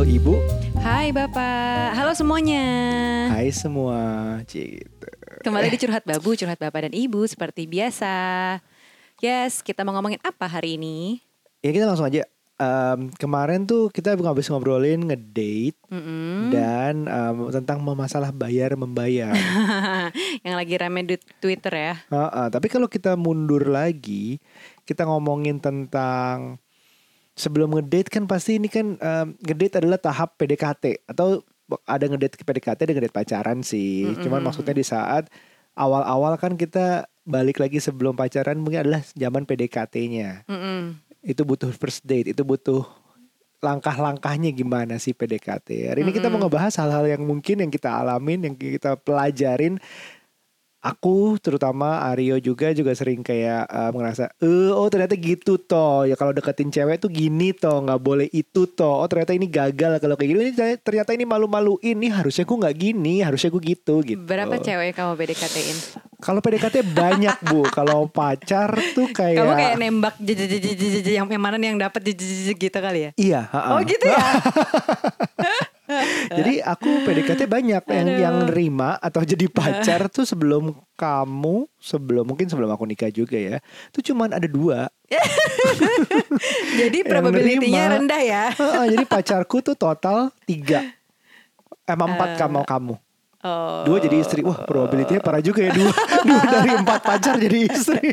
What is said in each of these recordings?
Halo Ibu. Hai Bapak, halo semuanya. Hai semua. Gitu. Kembali di Curhat Babu, Curhat Bapak dan Ibu seperti biasa. Yes, kita mau ngomongin apa hari ini? Ya kita langsung aja. Em, kemarin tuh kita habis ngobrolin ngedate Mm-mm. dan em, tentang masalah bayar membayar. Yang lagi rame di Twitter ya. Heeh, tapi kalau kita mundur lagi, kita ngomongin tentang sebelum ngedate kan pasti ini kan em, ngedate adalah tahap PDKT atau ada ngedate ke PDKT ada ngedate pacaran sih. Cuman Mm-mm. maksudnya di saat awal-awal kan kita balik lagi sebelum pacaran mungkin adalah zaman PDKT-nya. Mm-mm. Itu butuh first date, itu butuh langkah-langkahnya gimana sih PDKT. Hari ini kita mau ngebahas hal-hal yang mungkin yang kita alamin, yang kita pelajarin. Aku terutama Aryo juga juga sering kayak eh, ngerasa, eh oh ternyata gitu toh. Ya kalau deketin cewek tuh gini toh, nggak boleh itu toh. Oh ternyata ini gagal kalau kayak gini. Ini ternyata ini malu-maluin. Nih harusnya gue nggak gini, harusnya gue gitu gitu. Berapa cewek kamu PDKT-in? Kalau PDKT banyak bu. Kalau pacar tuh kayak. Kamu kayak nembak yang yang mana nih yang dapat gitu kali ya? Iya. Oh gitu ya? Jadi aku PDKT banyak yang Aduh. yang nerima atau jadi pacar tuh sebelum kamu, sebelum mungkin sebelum aku nikah juga ya. Tuh cuman ada dua. Jadi Yang probability-nya nerima. rendah ya. Jadi pacarku tuh total tiga. Emang empat kamu kamu. Oh. Dua jadi istri. Wah probability-nya parah juga ya dua. dua dari empat pacar jadi istri.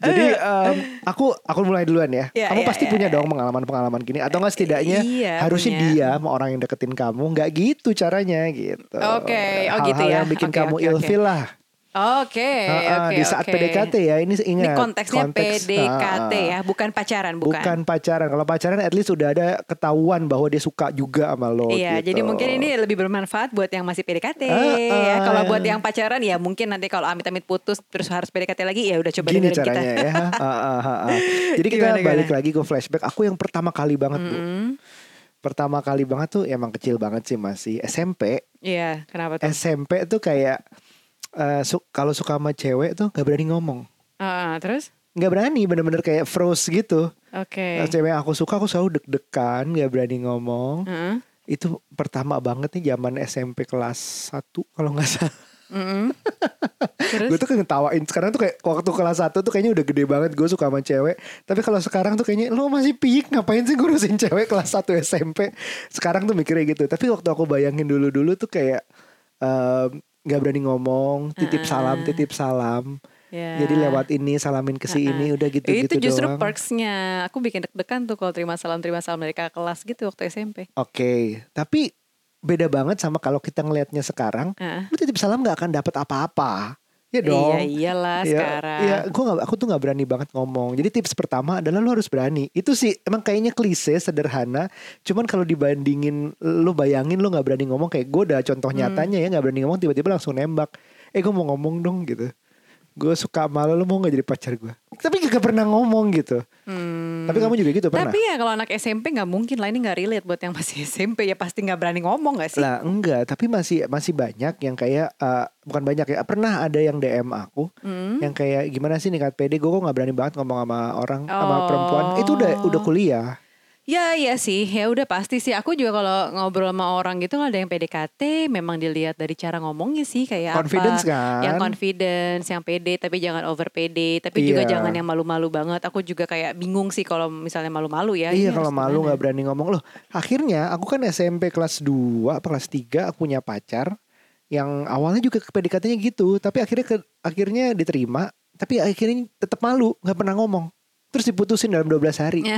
jadi em, aku aku mulai duluan ya. Ya, kamu ya, pasti ya, punya ya. dong pengalaman-pengalaman gini atau enggak setidaknya Iya, harusnya punya. dia sama orang yang deketin kamu nggak gitu caranya gitu. Oke, oh Hal-hal gitu ya. yang bikin Oke, kamu oke, ilfil lah. Oke, Heeh, oke, di saat oke. PDKT ya ini Ini ingat konteksnya konteks, PDKT heeh. ya, bukan pacaran, bukan. Bukan pacaran. Kalau pacaran at least udah ada ketahuan bahwa dia suka juga sama lo. Iya, gitu. jadi mungkin ini lebih bermanfaat buat yang masih PDKT. Ah, ya. ah. Kalau buat yang pacaran ya mungkin nanti kalau amit-amit putus terus harus PDKT lagi ya udah coba Gini caranya kita. ya. Ah, ah, ah, ah. Jadi kita Gimana, balik gimana? lagi ke flashback. Aku yang pertama kali banget bu. Mm-mm. Pertama kali banget tuh emang kecil banget sih masih SMP. Iya, kenapa tuh? SMP tuh kayak eh, su- kalau suka sama cewek tuh gak berani ngomong. Ah, terus? Nggak berani, bener-bener kayak froze gitu. Oke. Kalau Cewek yang aku suka aku selalu deg-degan, gak berani ngomong. Heeh. Itu pertama banget nih zaman SMP kelas 1 kalau nggak salah. Mm-mm. Terus? Gue tuh kayak ngetawain sekarang tuh kayak waktu kelas 1 tuh kayaknya udah gede banget gue suka sama cewek. Tapi kalau sekarang tuh kayaknya lo masih pik ngapain sih ngurusin cewek kelas 1 SMP. Sekarang tuh mikirnya gitu. Tapi waktu aku bayangin dulu-dulu tuh kayak em, nggak berani ngomong, titip salam, titip salam. Ya. Jadi lewat ini salamin ke si ini udah gitu-gitu Itu justru doang. perksnya. Aku bikin deg-degan tuh kalau terima salam terima salam dari kakak kelas gitu waktu SMP. Oke, tapi beda banget sama kalau kita ngelihatnya sekarang. Heeh. Lu titip salam nggak akan dapat apa-apa. Ya dong. Iya iyalah Iya, sekarang. Iya, gua nggak, aku tuh nggak berani banget ngomong. Jadi tips pertama adalah lu harus berani. Itu sih emang kayaknya klise, sederhana. Cuman kalau dibandingin, lu bayangin lu nggak berani ngomong kayak gue udah contoh Hmm. nyatanya ya nggak berani ngomong tiba-tiba langsung nembak. Eh gue mau ngomong dong gitu. Gue suka sama lu, lu mau nggak jadi pacar gue? Tapi gak pernah ngomong gitu. Hmm. Tapi kamu juga gitu pernah? Tapi ya kalau anak SMP nggak mungkin lah ini nggak relate buat yang masih SMP ya pasti nggak berani ngomong gak sih? Lah enggak, tapi masih masih banyak yang kayak eh, bukan banyak ya. Pernah ada yang DM aku Hmm. yang kayak gimana sih nikat pede gue kok nggak berani banget ngomong sama orang sama Oh. perempuan. Itu udah udah kuliah. Ya iya sih, ya udah pasti sih. Aku juga kalau ngobrol sama orang gitu ada yang PDKT, memang dilihat dari cara ngomongnya sih kayak Confidence apa. kan? Yang confidence, yang pede tapi jangan over pede, tapi juga Iya. jangan yang malu-malu banget. Aku juga kayak bingung sih kalau misalnya malu-malu ya. iya kalau malu nggak berani ngomong loh. Akhirnya aku kan SMP kelas 2 apa kelas 3 aku punya pacar yang awalnya juga ke PDKT-nya gitu, tapi akhirnya ke, akhirnya diterima, tapi akhirnya tetap malu, nggak pernah ngomong. Terus diputusin dalam 12 hari.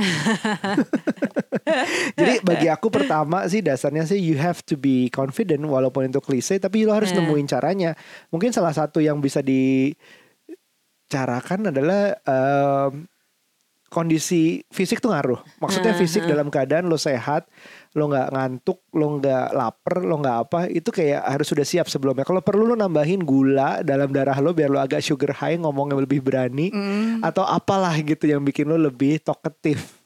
Jadi bagi aku pertama sih dasarnya sih you have to be confident walaupun itu klise tapi lo harus Nah. nemuin caranya. Mungkin salah satu yang bisa dicarakan adalah em, kondisi fisik tuh ngaruh. Maksudnya Ah, fisik ah. dalam keadaan lo sehat, lo nggak ngantuk, lo nggak lapar, lo nggak apa, itu kayak harus sudah siap sebelumnya. Kalau perlu lo nambahin gula dalam darah lo biar lo agak sugar high ngomongnya lebih berani Hmm. atau apalah gitu yang bikin lo lebih talkative.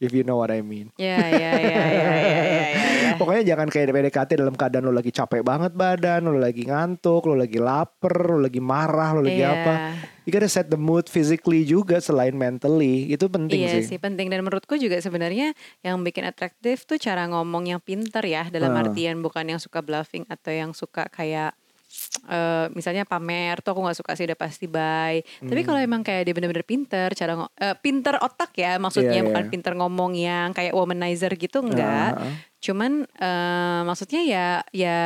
if you know what I mean. Ya ya ya ya ya ya ya. Pokoknya jangan kayak PDKT dalam keadaan lo lagi capek banget badan, lo lagi ngantuk, lo lagi lapar, lo lagi marah, lo lagi Iya. apa. You gotta set the mood physically juga selain mentally. Itu penting Iya sih. sih penting dan menurutku juga sebenarnya yang bikin atraktif tuh cara ngomong yang pinter ya dalam Ah. artian bukan yang suka bluffing atau yang suka kayak eh, misalnya pamer tuh aku nggak suka sih udah pasti bye. Tapi kalau Hmm. emang kayak dia bener-bener pinter cara eh, pinter otak ya maksudnya Iya, bukan iya. pinter ngomong yang kayak womanizer gitu enggak. Ah. Cuman eh, maksudnya ya ya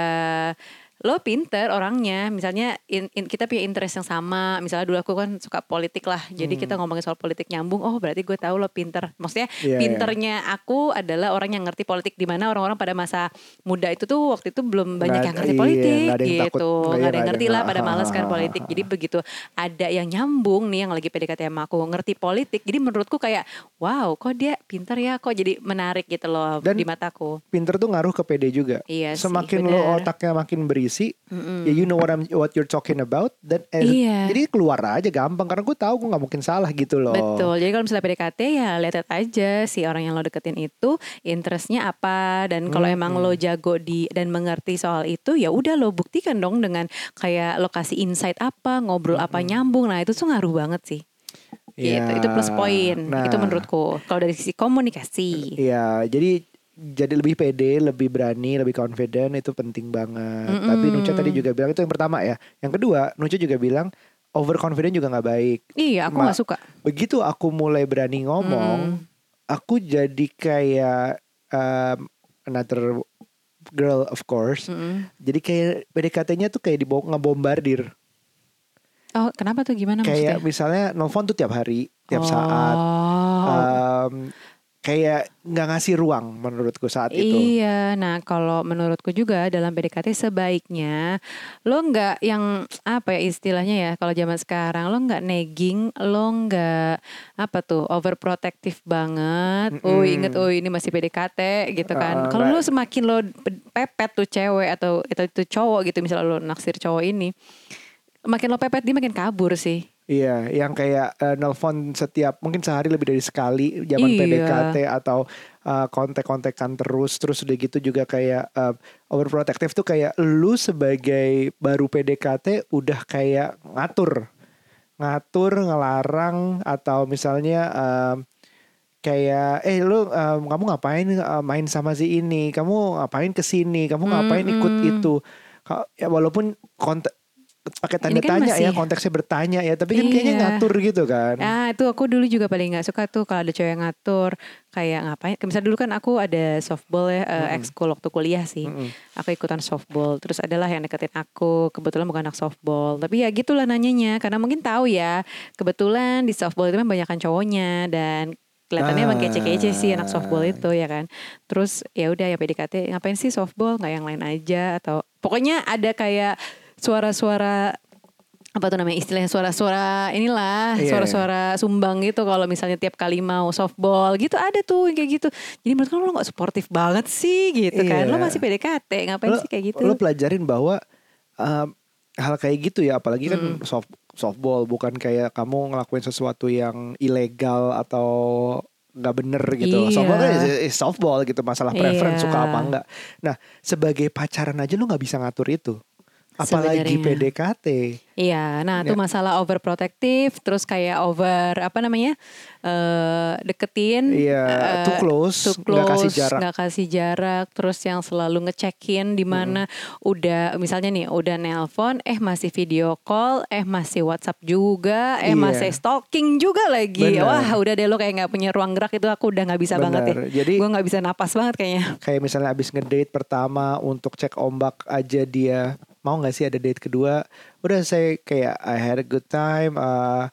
lo pinter orangnya. Misalnya in- in- kita punya interest yang sama. Misalnya dulu aku kan suka politik lah. Jadi kita ngomongin soal politik nyambung. Oh berarti gue tahu lo pinter. Maksudnya Hmm. Iya, iya. pinternya aku adalah orang yang ngerti politik. Di mana orang-orang pada masa muda itu tuh waktu itu belum banyak Nggak- yang ngerti iya, politik nggak ada yang takut. gitu Nggak, nggak iya, ada yang ngerti ada. lah. pada males kan politik. jadi begitu ada yang nyambung nih yang lagi PDKT sama aku ngerti politik. Jadi menurutku kayak wow kok dia pinter ya? Kok jadi menarik gitu loh Dan- di mataku. Pinter tuh ngaruh ke PD juga. Iya sih, Semakin lo otaknya makin berisi, ya you know what I'm what you're talking about dan eh, Iya. jadi keluar aja gampang karena gue tahu gue nggak mungkin salah gitu loh. Betul. Jadi kalau misalnya PDKT ya lihat aja si orang yang lo deketin itu interestnya apa dan kalau Hmm, emang lo jago di dan mengerti soal itu ya udah lo buktikan dong dengan kayak lokasi insight apa, ngobrol apa Hmm. nyambung. Nah, itu tuh ngaruh banget sih. Gitu. Ya, Itu plus poin. nah. Itu menurutku. Kalau dari sisi komunikasi. Iya, jadi jadi lebih pede, lebih berani, lebih confident itu penting banget. Tapi Nucha tadi juga bilang itu yang pertama ya. Yang kedua, Nucha juga bilang overconfident juga nggak baik. Iya, aku nggak suka. Begitu aku mulai berani ngomong, aku jadi kayak um, another girl of course. Mm-mm. Jadi kayak PDKT-nya tuh kayak dibo- ngebombardir. Oh, kenapa tuh gimana Kayak maksudnya? misalnya nelfon tuh tiap hari, tiap saat. Oh. Um, kayak nggak ngasih ruang menurutku saat itu. Iya, nah kalau menurutku juga dalam PDKT sebaiknya lo nggak yang apa ya istilahnya ya kalau zaman sekarang lo nggak negging, lo nggak apa tuh overprotective banget. Oh Mm-mm. inget, oh ini masih PDKT gitu kan. Ah, kalau lo semakin lo pe- pepet tuh cewek atau itu, itu cowok gitu misalnya lo naksir cowok ini, makin lo pepet dia makin kabur sih. Iya, yang kayak eh, nelpon setiap mungkin sehari lebih dari sekali zaman Iya. PDKT atau eh, kontak-kontakan terus terus udah gitu juga kayak eh, overprotective tuh kayak lu sebagai baru PDKT udah kayak ngatur ngatur ngelarang atau misalnya em, kayak eh lu em, kamu ngapain eh, main sama si ini kamu ngapain ke sini kamu ngapain ikut Mm-mm. itu Ka- ya walaupun kontak pakai tanda Ini kan tanya ya masih- konteksnya bertanya ya tapi kan kayaknya Iya. ngatur gitu kan Ah itu aku dulu juga paling nggak suka tuh kalau ada cewek yang ngatur kayak ngapain. Misalnya dulu kan aku ada softball ya, eh, ekskul waktu kuliah sih. Mm-mm. Aku ikutan softball. Terus adalah yang deketin aku. Kebetulan bukan anak softball. Tapi ya gitulah nanyanya. Karena mungkin tahu ya. Kebetulan di softball itu kan cowoknya dan kelihatannya emang Ah. kece-kece sih anak softball itu ya kan. Terus ya udah ya PDKT ngapain sih softball nggak yang lain aja atau pokoknya ada kayak suara-suara apa tuh namanya istilahnya suara-suara inilah Iya. suara-suara sumbang gitu kalau misalnya tiap kali mau softball gitu ada tuh yang kayak gitu jadi menurut kamu lo nggak suportif banget sih gitu kan lo Iya. masih PDKT ngapain Lo- sih kayak gitu lo pelajarin bahwa um, hal kayak gitu ya apalagi kan Hmm. soft softball bukan kayak kamu ngelakuin sesuatu yang ilegal atau nggak bener gitu. Iya. Softball kan softball gitu masalah preference Iya. suka apa enggak. Nah sebagai pacaran aja lo nggak bisa ngatur itu. Apalagi Sebenarnya. PDKT. Iya, nah itu Ya. masalah overprotective, terus kayak over apa namanya eh deketin, Iya, eh, too close, too nggak kasih close, jarak. nggak kasih jarak, terus yang selalu ngecekin di mana udah misalnya nih udah nelpon, eh masih video call, eh masih WhatsApp juga, eh Iya. masih stalking juga lagi, Benar. wah udah deh lo kayak nggak punya ruang gerak itu aku udah nggak bisa banget ya. Jadi- gue nggak bisa napas banget kayaknya. kayak misalnya abis ngedate pertama untuk cek ombak aja dia mau nggak sih ada date kedua? Udah saya kayak I had a good time uh,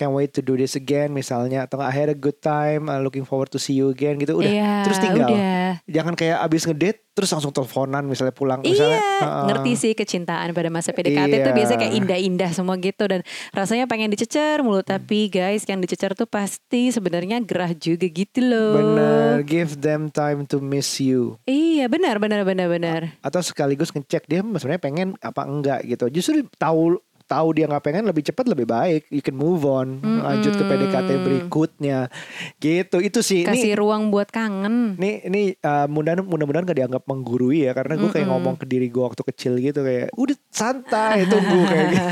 can't wait to do this again misalnya atau I had a good time uh, looking forward to see you again gitu udah Iya, terus tinggal udah. jangan kayak abis ngedate terus langsung teleponan misalnya pulang misalnya Iya, uh, ngerti sih kecintaan pada masa PDKT Iya. tuh biasanya kayak indah-indah semua gitu dan rasanya pengen dicecer mulu tapi guys yang dicecer tuh pasti sebenarnya gerah juga gitu loh. bener give them time to miss you Iya, benar benar benar benar. atau sekaligus ngecek dia sebenarnya pengen apa enggak gitu justru tahu tahu dia nggak pengen lebih cepat lebih baik. You can move on, lanjut ke PDKT berikutnya. Gitu. Itu sih. Kasih Ini ruang buat kangen. ini ini uh, mudah mudah-mudahan gak dianggap menggurui ya karena gue kayak ngomong ke diri gue waktu kecil gitu kayak udah santai tunggu kayak gitu.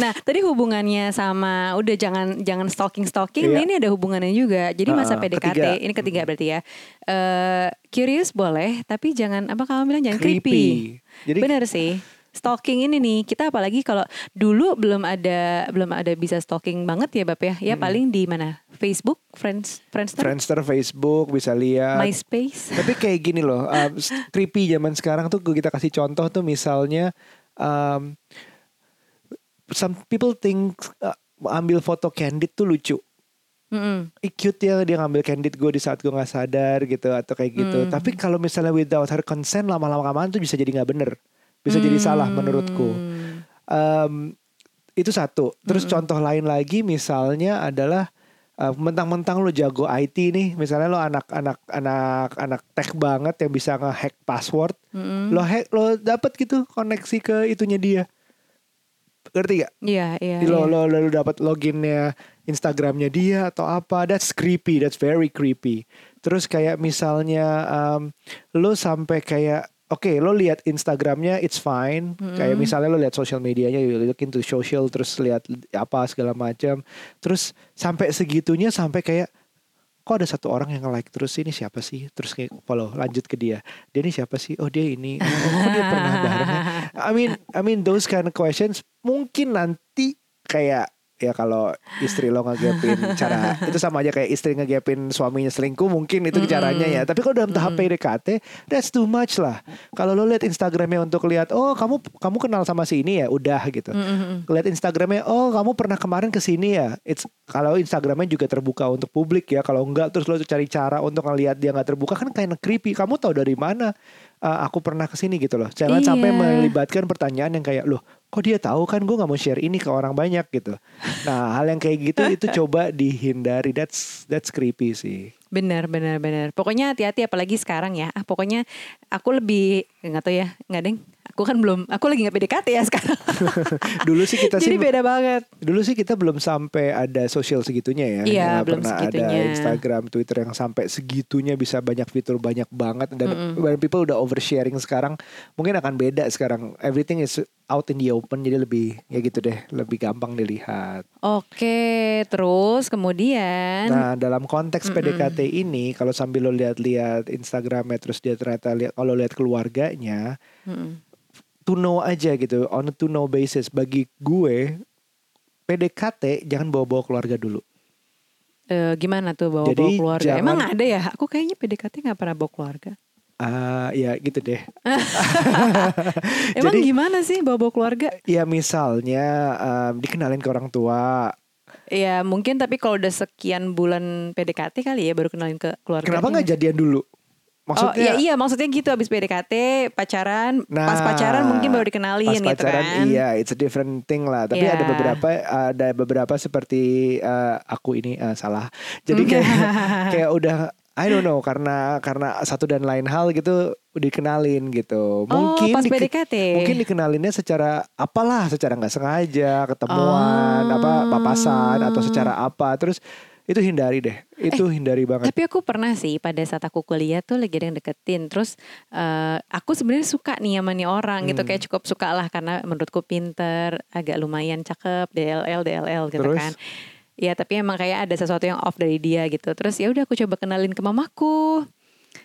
nah, tadi hubungannya sama udah jangan jangan stalking stalking. Iya. Ini ada hubungannya juga. Jadi masa Ah, PDKT ketiga. ini ketiga berarti ya. Eh curious boleh, tapi jangan apa kamu bilang jangan creepy. Creepy. Jadi Bener sih. Stalking ini nih kita apalagi kalau dulu belum ada belum ada bisa stalking banget ya Bap ya. Ya paling di mana? Facebook, Friends, Friendster, Friendster, Facebook bisa lihat. MySpace. Tapi kayak gini loh, um, creepy zaman sekarang tuh kita kasih contoh tuh misalnya um, some people think uh, ambil foto candid tuh lucu. Mm-mm. Ih, cute ya dia ngambil candid gue di saat gue nggak sadar gitu atau kayak gitu. Hmm. Tapi kalau misalnya without her consent lama-lama kelamaan tuh bisa jadi nggak bener, bisa jadi salah menurutku. Hmm. Um, itu satu. Terus contoh lain lagi misalnya adalah uh, mentang-mentang lo jago IT nih, misalnya lo anak-anak anak-anak tech banget yang bisa ngehack password, Mm-mm. lo hack lo dapat gitu koneksi ke itunya dia. Ngerti gak? Iya, iya. lo, iya. lo lo lo dapat loginnya Instagramnya dia atau apa that's creepy that's very creepy terus kayak misalnya um, lo sampai kayak oke lo lihat Instagramnya it's fine. Kayak misalnya lo lihat social medianya you look into social terus lihat apa segala macam. Terus sampai segitunya sampai kayak kok ada satu orang yang like terus ini siapa sih? Terus kayak follow lanjut ke dia. Dia ini siapa sih? Oh dia ini. Oh, kok dia pernah bareng ya? I mean I mean those kind of questions mungkin nanti kayak ya kalau istri lo ngegapin cara itu sama aja kayak istri ngegapin suaminya selingkuh mungkin itu caranya ya. Tapi kalau dalam tahap PDKT that's too much lah. Kalau lo lihat Instagramnya untuk lihat oh kamu kamu kenal sama si ini ya? Udah gitu. Lihat Instagramnya oh kamu pernah kemarin ke sini ya? It's kalau Instagramnya juga terbuka untuk publik ya. Kalau enggak terus lo cari cara untuk ngelihat dia nggak terbuka kan kayak creepy. Kamu tahu dari mana Uh, aku pernah ke sini gitu loh jangan sampai Iya. melibatkan pertanyaan yang kayak loh kok dia tahu kan gue nggak mau share ini ke orang banyak gitu nah hal yang kayak gitu itu coba dihindari that's that's creepy sih Benar, benar, benar. Pokoknya hati-hati apalagi sekarang ya. Ah, pokoknya aku lebih nggak tahu ya, nggak deng. Aku kan belum, aku lagi nggak PDKT ya sekarang. dulu sih kita Jadi sih beda banget. Dulu sih kita belum sampai ada sosial segitunya ya. Iya, Nggak belum pernah segitunya. ada Instagram, Twitter yang sampai segitunya bisa banyak fitur banyak banget dan when people udah oversharing sekarang mungkin akan beda sekarang. Everything is out in the open jadi lebih ya gitu deh, lebih gampang dilihat. Oke, terus kemudian Nah, dalam konteks PDKT ini kalau sambil lo lihat-lihat Instagramnya terus dia ternyata lihat kalau lihat keluarganya Mm-mm. to know aja gitu on a to know basis bagi gue PDKT jangan bawa-bawa keluarga dulu. eh, gimana tuh bawa, bawa Jadi keluarga? jangan- Emang ada ya? Aku kayaknya PDKT nggak pernah bawa keluarga. Ah, ya gitu deh. Emang Jadi- gimana sih bawa bawa keluarga? Ya misalnya em, dikenalin ke orang tua. Ya mungkin tapi kalau udah sekian bulan PDKT kali ya baru kenalin ke keluarga. Kenapa nggak jadian dulu? Oh iya Maksudnya iya maksudnya gitu abis PDKT pacaran Nah, pas pacaran mungkin baru dikenalin pas gitu pacaran, kan. Iya, it's a different thing lah. Tapi Iya. ada beberapa ada beberapa seperti eh, aku ini eh, salah. Jadi kayak kayak udah I don't know karena karena satu dan lain hal gitu dikenalin gitu. Mungkin oh pas dike- PDKT. Mungkin dikenalinnya secara apalah, secara nggak sengaja, ketemuan, Oh. apa papasan atau secara apa. Terus itu hindari deh. Itu hindari banget. Tapi aku pernah sih pada saat aku kuliah tuh lagi ada yang deketin. Terus eh, aku sebenarnya suka nih sama nih orang gitu Hmm. kayak cukup suka lah karena menurutku pinter, agak lumayan cakep, DLL DLL gitu Terus? kan. Ya tapi emang kayak ada sesuatu yang off dari dia gitu. Terus ya udah aku coba kenalin ke mamaku.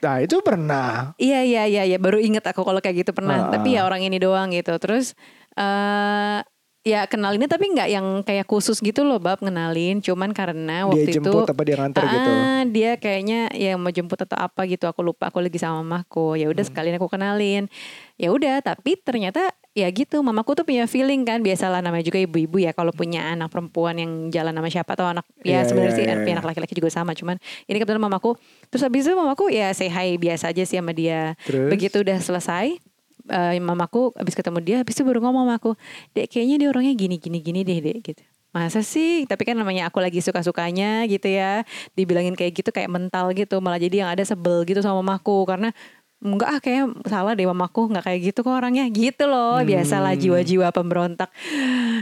Nah, itu pernah. Iya iya iya ya baru inget aku kalau kayak gitu pernah. Ah. Tapi ya orang ini doang gitu. Terus eh ya kenalinnya tapi nggak yang kayak khusus gitu loh bab kenalin. Cuman karena waktu Dia jemput itu apa dia nganter gitu. Ah, dia kayaknya ya mau jemput atau apa gitu. Aku lupa. Aku lagi sama mamaku. Ya Hmm. udah sekalian aku kenalin. Ya udah. Tapi ternyata ya gitu. Mamaku tuh punya feeling kan. Biasalah namanya juga ibu-ibu ya. Kalau punya anak perempuan yang jalan sama siapa atau anak ya Iya, sebenarnya iya, sih punya iya. anak laki-laki juga sama. Cuman ini kebetulan mamaku. Terus habis itu mamaku ya say hi biasa aja sih sama dia. Terus? Begitu udah selesai. Eh, mamaku habis ketemu dia, habis itu baru ngomong sama aku, dek kayaknya dia orangnya gini gini gini deh dek gitu. Masa sih? Tapi kan namanya aku lagi suka-sukanya gitu ya. Dibilangin kayak gitu kayak mental gitu. Malah jadi yang ada sebel gitu sama mamaku. Karena enggak ah kayak salah deh mamaku nggak kayak gitu kok orangnya gitu loh biasalah Hmm. jiwa-jiwa pemberontak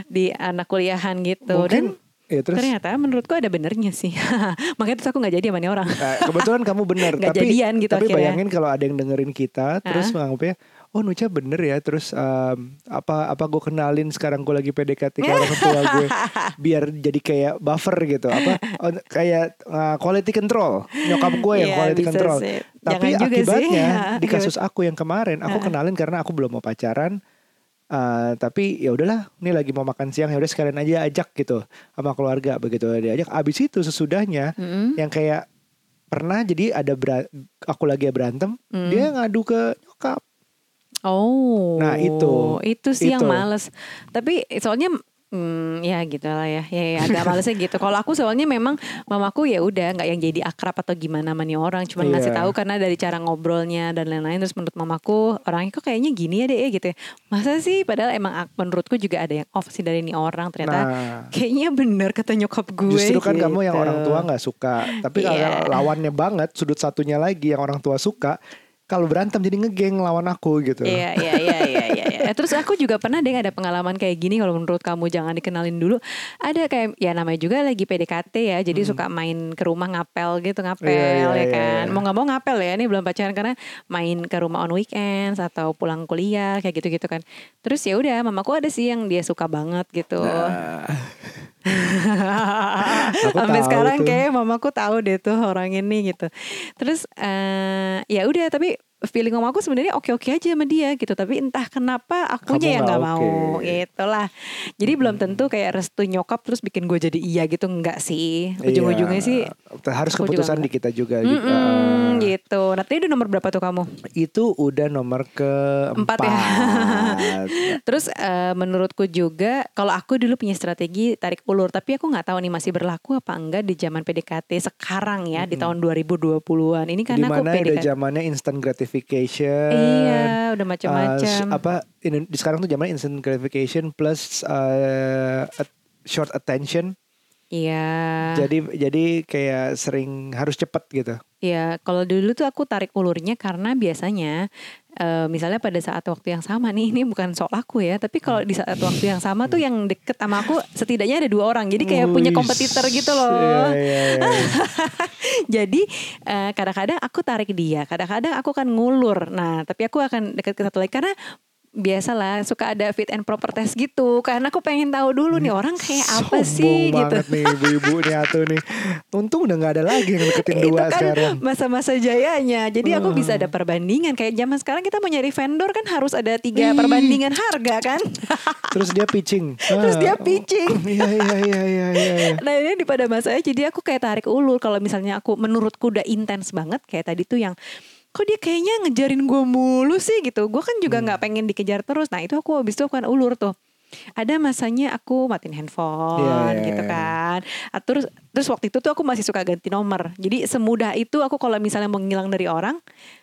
di anak kuliahan gitu Mungkin dan ya terus ternyata menurutku ada benernya sih makanya terus aku nggak jadi sama orang Nah, kebetulan kamu benar, tapi jadian gitu tapi akhirnya. bayangin kalau ada yang dengerin kita, terus menganggapnya, oh Nucha bener ya, terus em, apa apa gue kenalin sekarang gue lagi PDKT ke orang tua gue, biar jadi kayak buffer gitu, apa oh, kayak uh, quality control, nyokap gue yang Iya, quality control. sih. Tapi Jangan sih. akibatnya di kasus aku yang kemarin, aku kenalin karena aku belum mau pacaran. Uh, tapi ya udahlah, ini lagi mau makan siang ya udah sekalian aja ajak gitu sama keluarga begitu diajak. Abis itu sesudahnya Mm-mm. yang kayak pernah jadi ada bera- aku lagi berantem Hmm. dia ngadu ke Oh, Nah, itu. itu sih yang Itu. males. Tapi soalnya hmm, ya gitu lah ya, ya, ya agak malesnya gitu. Kalau aku soalnya memang mamaku ya udah nggak yang jadi akrab atau gimana sama nih orang, cuma ngasih Iya. tahu karena dari cara ngobrolnya dan lain-lain. Terus menurut mamaku orangnya kok kayaknya gini ya deh gitu. ya. Masa sih? Padahal emang menurutku juga ada yang off sih dari nih orang. Ternyata nah kayaknya bener kata nyokap gue. justru kan kamu yang gitu. orang tua nggak suka tapi kalau Iya. lawannya banget sudut satunya lagi yang orang tua suka kalau berantem jadi ngegeng lawan aku gitu Iya, iya, iya, iya, iya. Eh, Terus aku juga pernah deh ada pengalaman kayak gini. Kalau menurut kamu jangan dikenalin dulu. Ada kayak ya namanya juga lagi PDKT ya. Jadi suka main ke rumah ngapel gitu, ngapel Hmm. Iya, iya, ya iya, kan. iya. Mau nggak mau ngapel ya. Ini belum pacaran karena main ke rumah on weekends atau pulang kuliah kayak gitu-gitu kan. Terus ya udah, mamaku ada sih yang dia suka banget gitu. Nah, Sampai sekarang tuh. kayak mamaku tahu deh tuh orang ini gitu. Terus eh ya udah tapi feeling mamaku sebenarnya oke-oke aja sama dia gitu. Tapi entah kenapa akunya Kamu yang nggak nggak mau gitulah. Jadi belum tentu kayak restu nyokap terus bikin gue jadi iya gitu enggak sih. Ujung-ujungnya Iya. sih harus aku keputusan nggak. di kita juga gitu. Mm-mm, gitu. Nah, tadi udah nomor berapa tuh kamu? itu udah nomor keempat Empat ya. Terus eh, menurutku juga kalau aku dulu punya strategi tarik ulur, tapi aku nggak tahu nih masih berlaku apa enggak di zaman PDKT sekarang ya di tahun 2020-an. Ini karena aku Di mana udah PDKT. zamannya instant gratification Iya, udah Uh, macam-macam. s- apa ini di sekarang tuh zaman instant gratification plus uh, at- short attention. Iya. Jadi jadi kayak sering harus cepat gitu. Iya, kalau dulu tuh aku tarik ulurnya karena biasanya eh, misalnya pada saat waktu yang sama nih, ini bukan soal aku ya, tapi kalau di saat waktu yang sama tuh yang deket sama aku setidaknya ada dua orang, jadi kayak punya Wih, kompetitor gitu loh. Iya, iya, iya. Jadi eh, kadang-kadang aku tarik dia, kadang-kadang aku akan ngulur. Nah, tapi aku akan deket ke satu lagi karena biasalah suka ada fit and proper test gitu karena aku pengen tahu dulu nih orang kayak apa Sombong sih gitu. banget nih ibu-ibu nih atuh nih. Untung udah nggak ada lagi yang deketin itu dua kan sekarang. masa-masa jayanya. Jadi aku bisa Hmm. ada perbandingan. Kayak zaman sekarang kita mau nyari vendor kan harus ada tiga Ih. perbandingan harga kan. Terus dia pitching. Terus dia Ah, pitching. Iya iya iya iya iya. iya. Nah ini di pada masanya jadi aku kayak tarik ulur. Kalau misalnya aku menurutku udah intens banget kayak tadi tuh yang kok dia kayaknya ngejarin gue mulu sih gitu. Gue kan juga Hmm. nggak pengen dikejar terus. Nah itu aku habis itu aku kan ulur tuh. Ada masanya aku matiin handphone Iya, iya, gitu iya. kan. Ah, Terus terus waktu itu tuh aku masih suka ganti nomor. Jadi semudah itu aku kalau misalnya mau ngilang dari orang,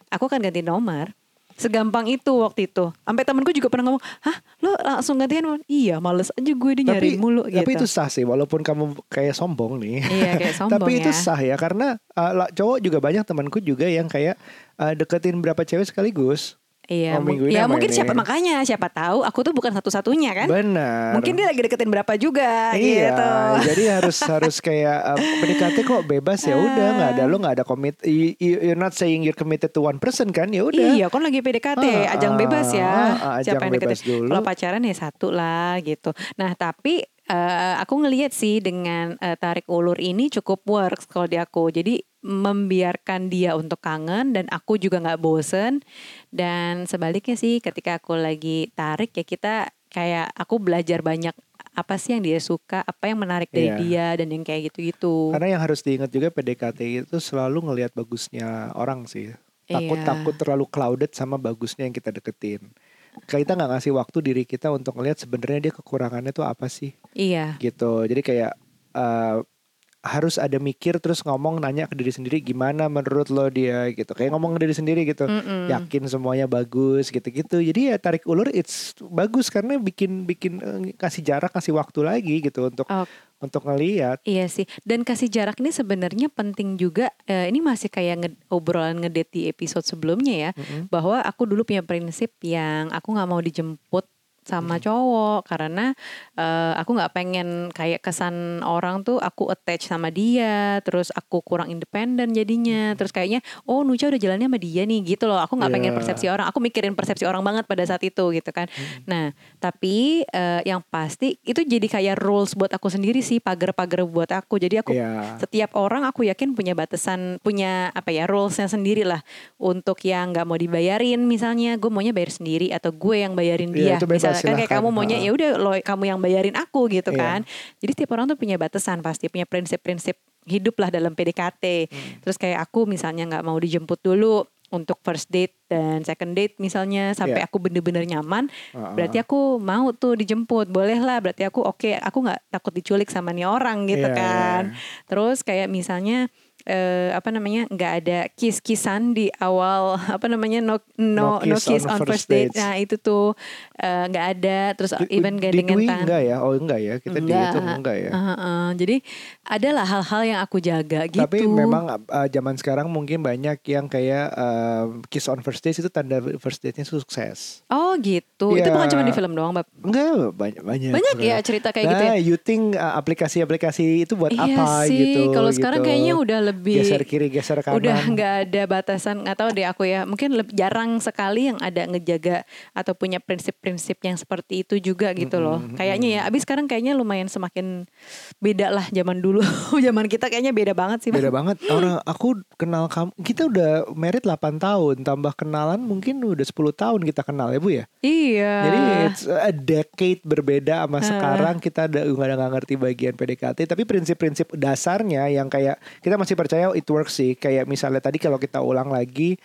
aku akan ganti nomor. Segampang itu waktu itu. Sampai temenku juga pernah ngomong, "Hah, lo langsung ganti handphone?" Iya, males aja gue dia nyariin mulu gitu. tapi itu sah sih walaupun kamu kayak sombong nih. Iya, kayak sombong tapi itu ya. sah ya karena uh, cowok juga banyak temanku juga yang kayak uh, deketin berapa cewek sekaligus. Iya, Oh, mu- minggu ini ya mungkin ini. siapa makanya siapa tahu aku tuh bukan satu-satunya kan. Benar. Mungkin dia lagi deketin berapa juga Iya, gitu. jadi harus harus kayak uh, PDKT kok bebas ya udah nggak ada lo nggak ada komit you- you- you're not saying you're committed to one person kan ya udah. Iya, kan lagi PDKT, Ah, ajang bebas ya. ah, ah, ajang Siapa yang deketin? dulu. Kalau pacaran ya satu lah gitu. Nah, tapi eh, aku ngelihat sih dengan eh, tarik ulur ini cukup works kalau di aku. Jadi membiarkan dia untuk kangen dan aku juga nggak bosen dan sebaliknya sih ketika aku lagi tarik ya kita kayak aku belajar banyak apa sih yang dia suka, apa yang menarik dari Iya. dia dan yang kayak gitu-gitu. Karena yang harus diingat juga PDKT itu selalu ngelihat bagusnya orang sih. Takut Iya. takut terlalu clouded sama bagusnya yang kita deketin. Kita nggak ngasih waktu diri kita untuk ngelihat sebenarnya dia kekurangannya tuh apa sih Iya. gitu. Jadi kayak eh, harus ada mikir terus ngomong nanya ke diri sendiri gimana menurut lo dia gitu. Kayak ngomong ke diri sendiri gitu. Mm-mm. Yakin semuanya bagus gitu-gitu. Jadi ya tarik ulur it's bagus karena bikin bikin eh, kasih jarak kasih waktu lagi gitu untuk Oh, untuk ngelihat. Iya sih, dan kasih jarak ini sebenarnya penting juga. Eh, ini masih kayak nge obrolan ngedate di episode sebelumnya ya, Mm-mm. bahwa aku dulu punya prinsip yang aku nggak mau dijemput sama cowok karena eh, aku nggak pengen kayak kesan orang tuh aku attach sama dia, terus aku kurang independen jadinya, terus kayaknya oh Nucha udah jalannya sama dia nih gitu loh. Aku nggak pengen Iya. persepsi orang, aku mikirin persepsi orang banget pada saat itu gitu kan. Nah, tapi eh, yang pasti itu jadi kayak rules buat aku sendiri sih, pagar-pagar buat aku. Jadi aku Iya. setiap orang aku yakin punya batasan, punya apa ya rulesnya sendiri lah untuk yang nggak mau dibayarin misalnya, gue maunya bayar sendiri atau gue yang bayarin Iya, dia. itu bebas, Misalkan kayak kamu maunya ya udah lo kamu yang bayarin aku gitu Iya. kan. Jadi setiap orang tuh punya batasan pasti, punya prinsip-prinsip hidup lah dalam PDKT. Hmm. Terus kayak aku misalnya nggak mau dijemput dulu untuk first date dan second date misalnya sampai Iya. aku bener-bener nyaman Ah, berarti aku mau tuh dijemput boleh lah berarti aku oke aku nggak takut diculik sama nih orang gitu Iya, kan iya. terus kayak misalnya eh, apa namanya nggak ada kiss-kissan di awal apa namanya no no no kiss, on, first date, dates. nah itu tuh eh, nggak ada terus Di- even did gandengan we? tangan enggak ya? Oh enggak ya. Kita dihitung enggak ya. Uh, uh, jadi adalah hal-hal yang aku jaga gitu Tapi memang uh, zaman sekarang mungkin banyak yang kayak uh, kiss on first date itu tanda first date-nya sukses. oh gitu itu Iya. bukan cuma di film doang bab Enggak banyak banyak. banyak ya cerita kayak nah, gitu ya you think uh, aplikasi-aplikasi itu buat iya apa sih gitu? kalau sekarang gitu. kayaknya udah lebih geser kiri geser kanan. udah nggak ada batasan nggak tahu deh aku ya mungkin lebih jarang sekali yang ada ngejaga atau punya prinsip-prinsip yang seperti itu juga gitu loh kayaknya ya abis sekarang kayaknya lumayan semakin beda lah zaman dulu zaman kita kayaknya beda banget sih Bang. Beda banget. Orang aku kenal kamu, kita udah married 8 tahun, tambah kenalan mungkin udah 10 tahun kita kenal ya Bu ya. iya Jadi it's a decade berbeda sama sekarang kita ada nggak nggak ngerti bagian PDKT tapi prinsip-prinsip dasarnya yang kayak kita masih percaya it works sih. Kayak misalnya tadi kalau kita ulang lagi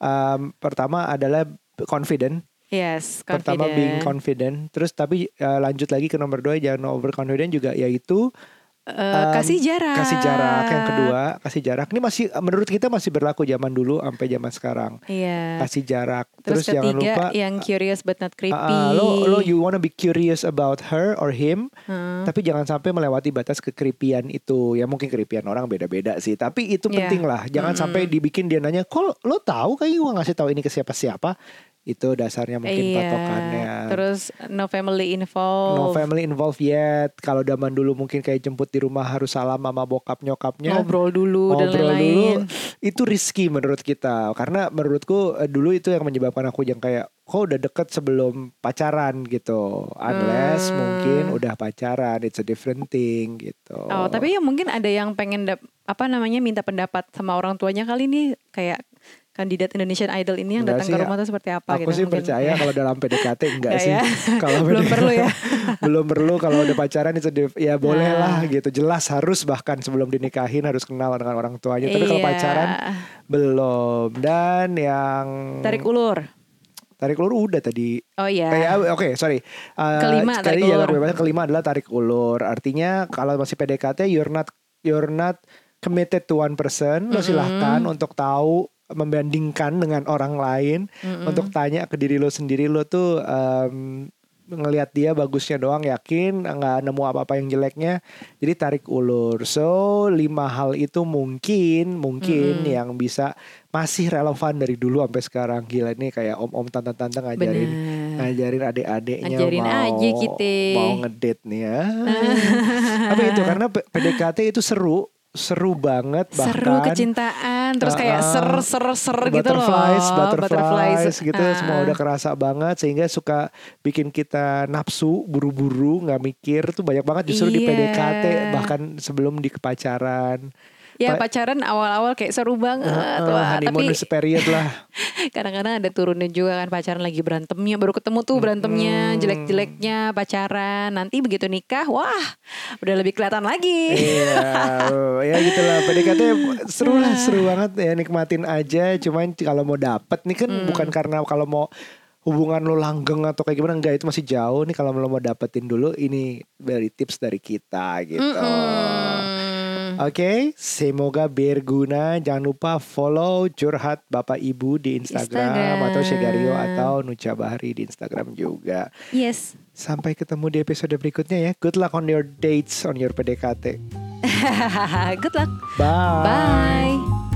um, pertama adalah confident. Yes pertama confident. being confident. terus tapi uh, lanjut lagi ke nomor dua jangan overconfident juga yaitu Um, kasih jarak kasih jarak yang kedua kasih jarak ini masih menurut kita masih berlaku zaman dulu sampai zaman sekarang iya kasih jarak terus, terus, jangan ketiga lupa yang curious but not creepy ah, lo lo you wanna be curious about her or him, Hmm. tapi jangan sampai melewati batas kekripian itu. Ya mungkin keripian orang beda-beda sih, tapi itu Iya. penting lah. Jangan sampai dibikin dia nanya, "Kok lo tahu kayak gua ngasih tahu ini ke siapa-siapa?" Itu dasarnya mungkin iya patokannya. terus no family involved No family involved yet. Kalau zaman dulu mungkin kayak jemput di rumah harus salam sama bokap nyokapnya. ngobrol dulu dan ngobrol lain-lain dulu itu risky menurut kita karena menurutku eh, dulu itu yang menyebabkan aku yang kayak kok udah deket sebelum pacaran gitu unless Hmm. mungkin udah pacaran it's a different thing gitu Oh, tapi ya mungkin ada yang pengen dap- apa namanya minta pendapat sama orang tuanya kali ini kayak kandidat Indonesian Idol ini yang Enggak datang sih, ke rumah tuh seperti apa aku gitu. sih mungkin. percaya kalau dalam PDKT enggak sih ya? kalau Belum PDKT perlu ya? belum perlu kalau udah pacaran itu ya boleh Nah. lah gitu jelas harus bahkan sebelum dinikahin harus kenal dengan orang tuanya tapi kalau Iya. pacaran belum dan yang tarik ulur. tarik ulur udah tadi Oh iya. Eh, ah, Oke, sorry. Uh, Kelima, sekali tarik ulur. kebebasan kelima adalah tarik ulur. Artinya kalau masih PDKT, you're not you're not committed to one person. Lo silahkan untuk tahu membandingkan dengan orang lain, untuk tanya ke diri lo sendiri lo tuh em, ngelihat dia bagusnya doang yakin nggak nemu apa-apa yang jeleknya jadi tarik ulur. So lima hal itu mungkin mungkin yang bisa masih relevan dari dulu sampai sekarang. Gila nih kayak om-om tante-tante ngajarin Bener. ngajarin adik-adiknya Ngajarin mau aja kita. mau ngedate nih ya. Tapi itu? Karena PDKT itu seru seru banget bahkan Seru kecintaan, terus kayak Uh-uh. ser ser ser gitu loh. butterflies, butterflies, gitu Ah. semua udah kerasa banget sehingga suka bikin kita nafsu buru-buru nggak mikir tuh banyak banget justru di Iya. PDKT bahkan sebelum di pacaran Ya Pa- pacaran awal-awal kayak seru banget. Uh, Wah, honeymoon tapi period lah kadang-kadang ada turunnya juga kan pacaran lagi berantemnya baru ketemu tuh berantemnya jelek-jeleknya pacaran nanti begitu nikah wah udah lebih kelihatan lagi Iya, ya gitulah PDKT seru lah, seru banget ya nikmatin aja. Cuman kalau mau dapet nih kan bukan karena kalau mau hubungan lo langgeng atau kayak gimana enggak itu masih jauh nih kalau lo mau dapetin dulu ini dari tips dari kita gitu. Mm-mm. Oke, semoga berguna. Jangan lupa follow curhat Bapak Ibu di Instagram, Instagram. atau Shegario atau Nucha Bahari di Instagram juga. Yes. Sampai ketemu di episode berikutnya ya. Good luck on your dates, on your PDKT. Good luck. Bye. Bye.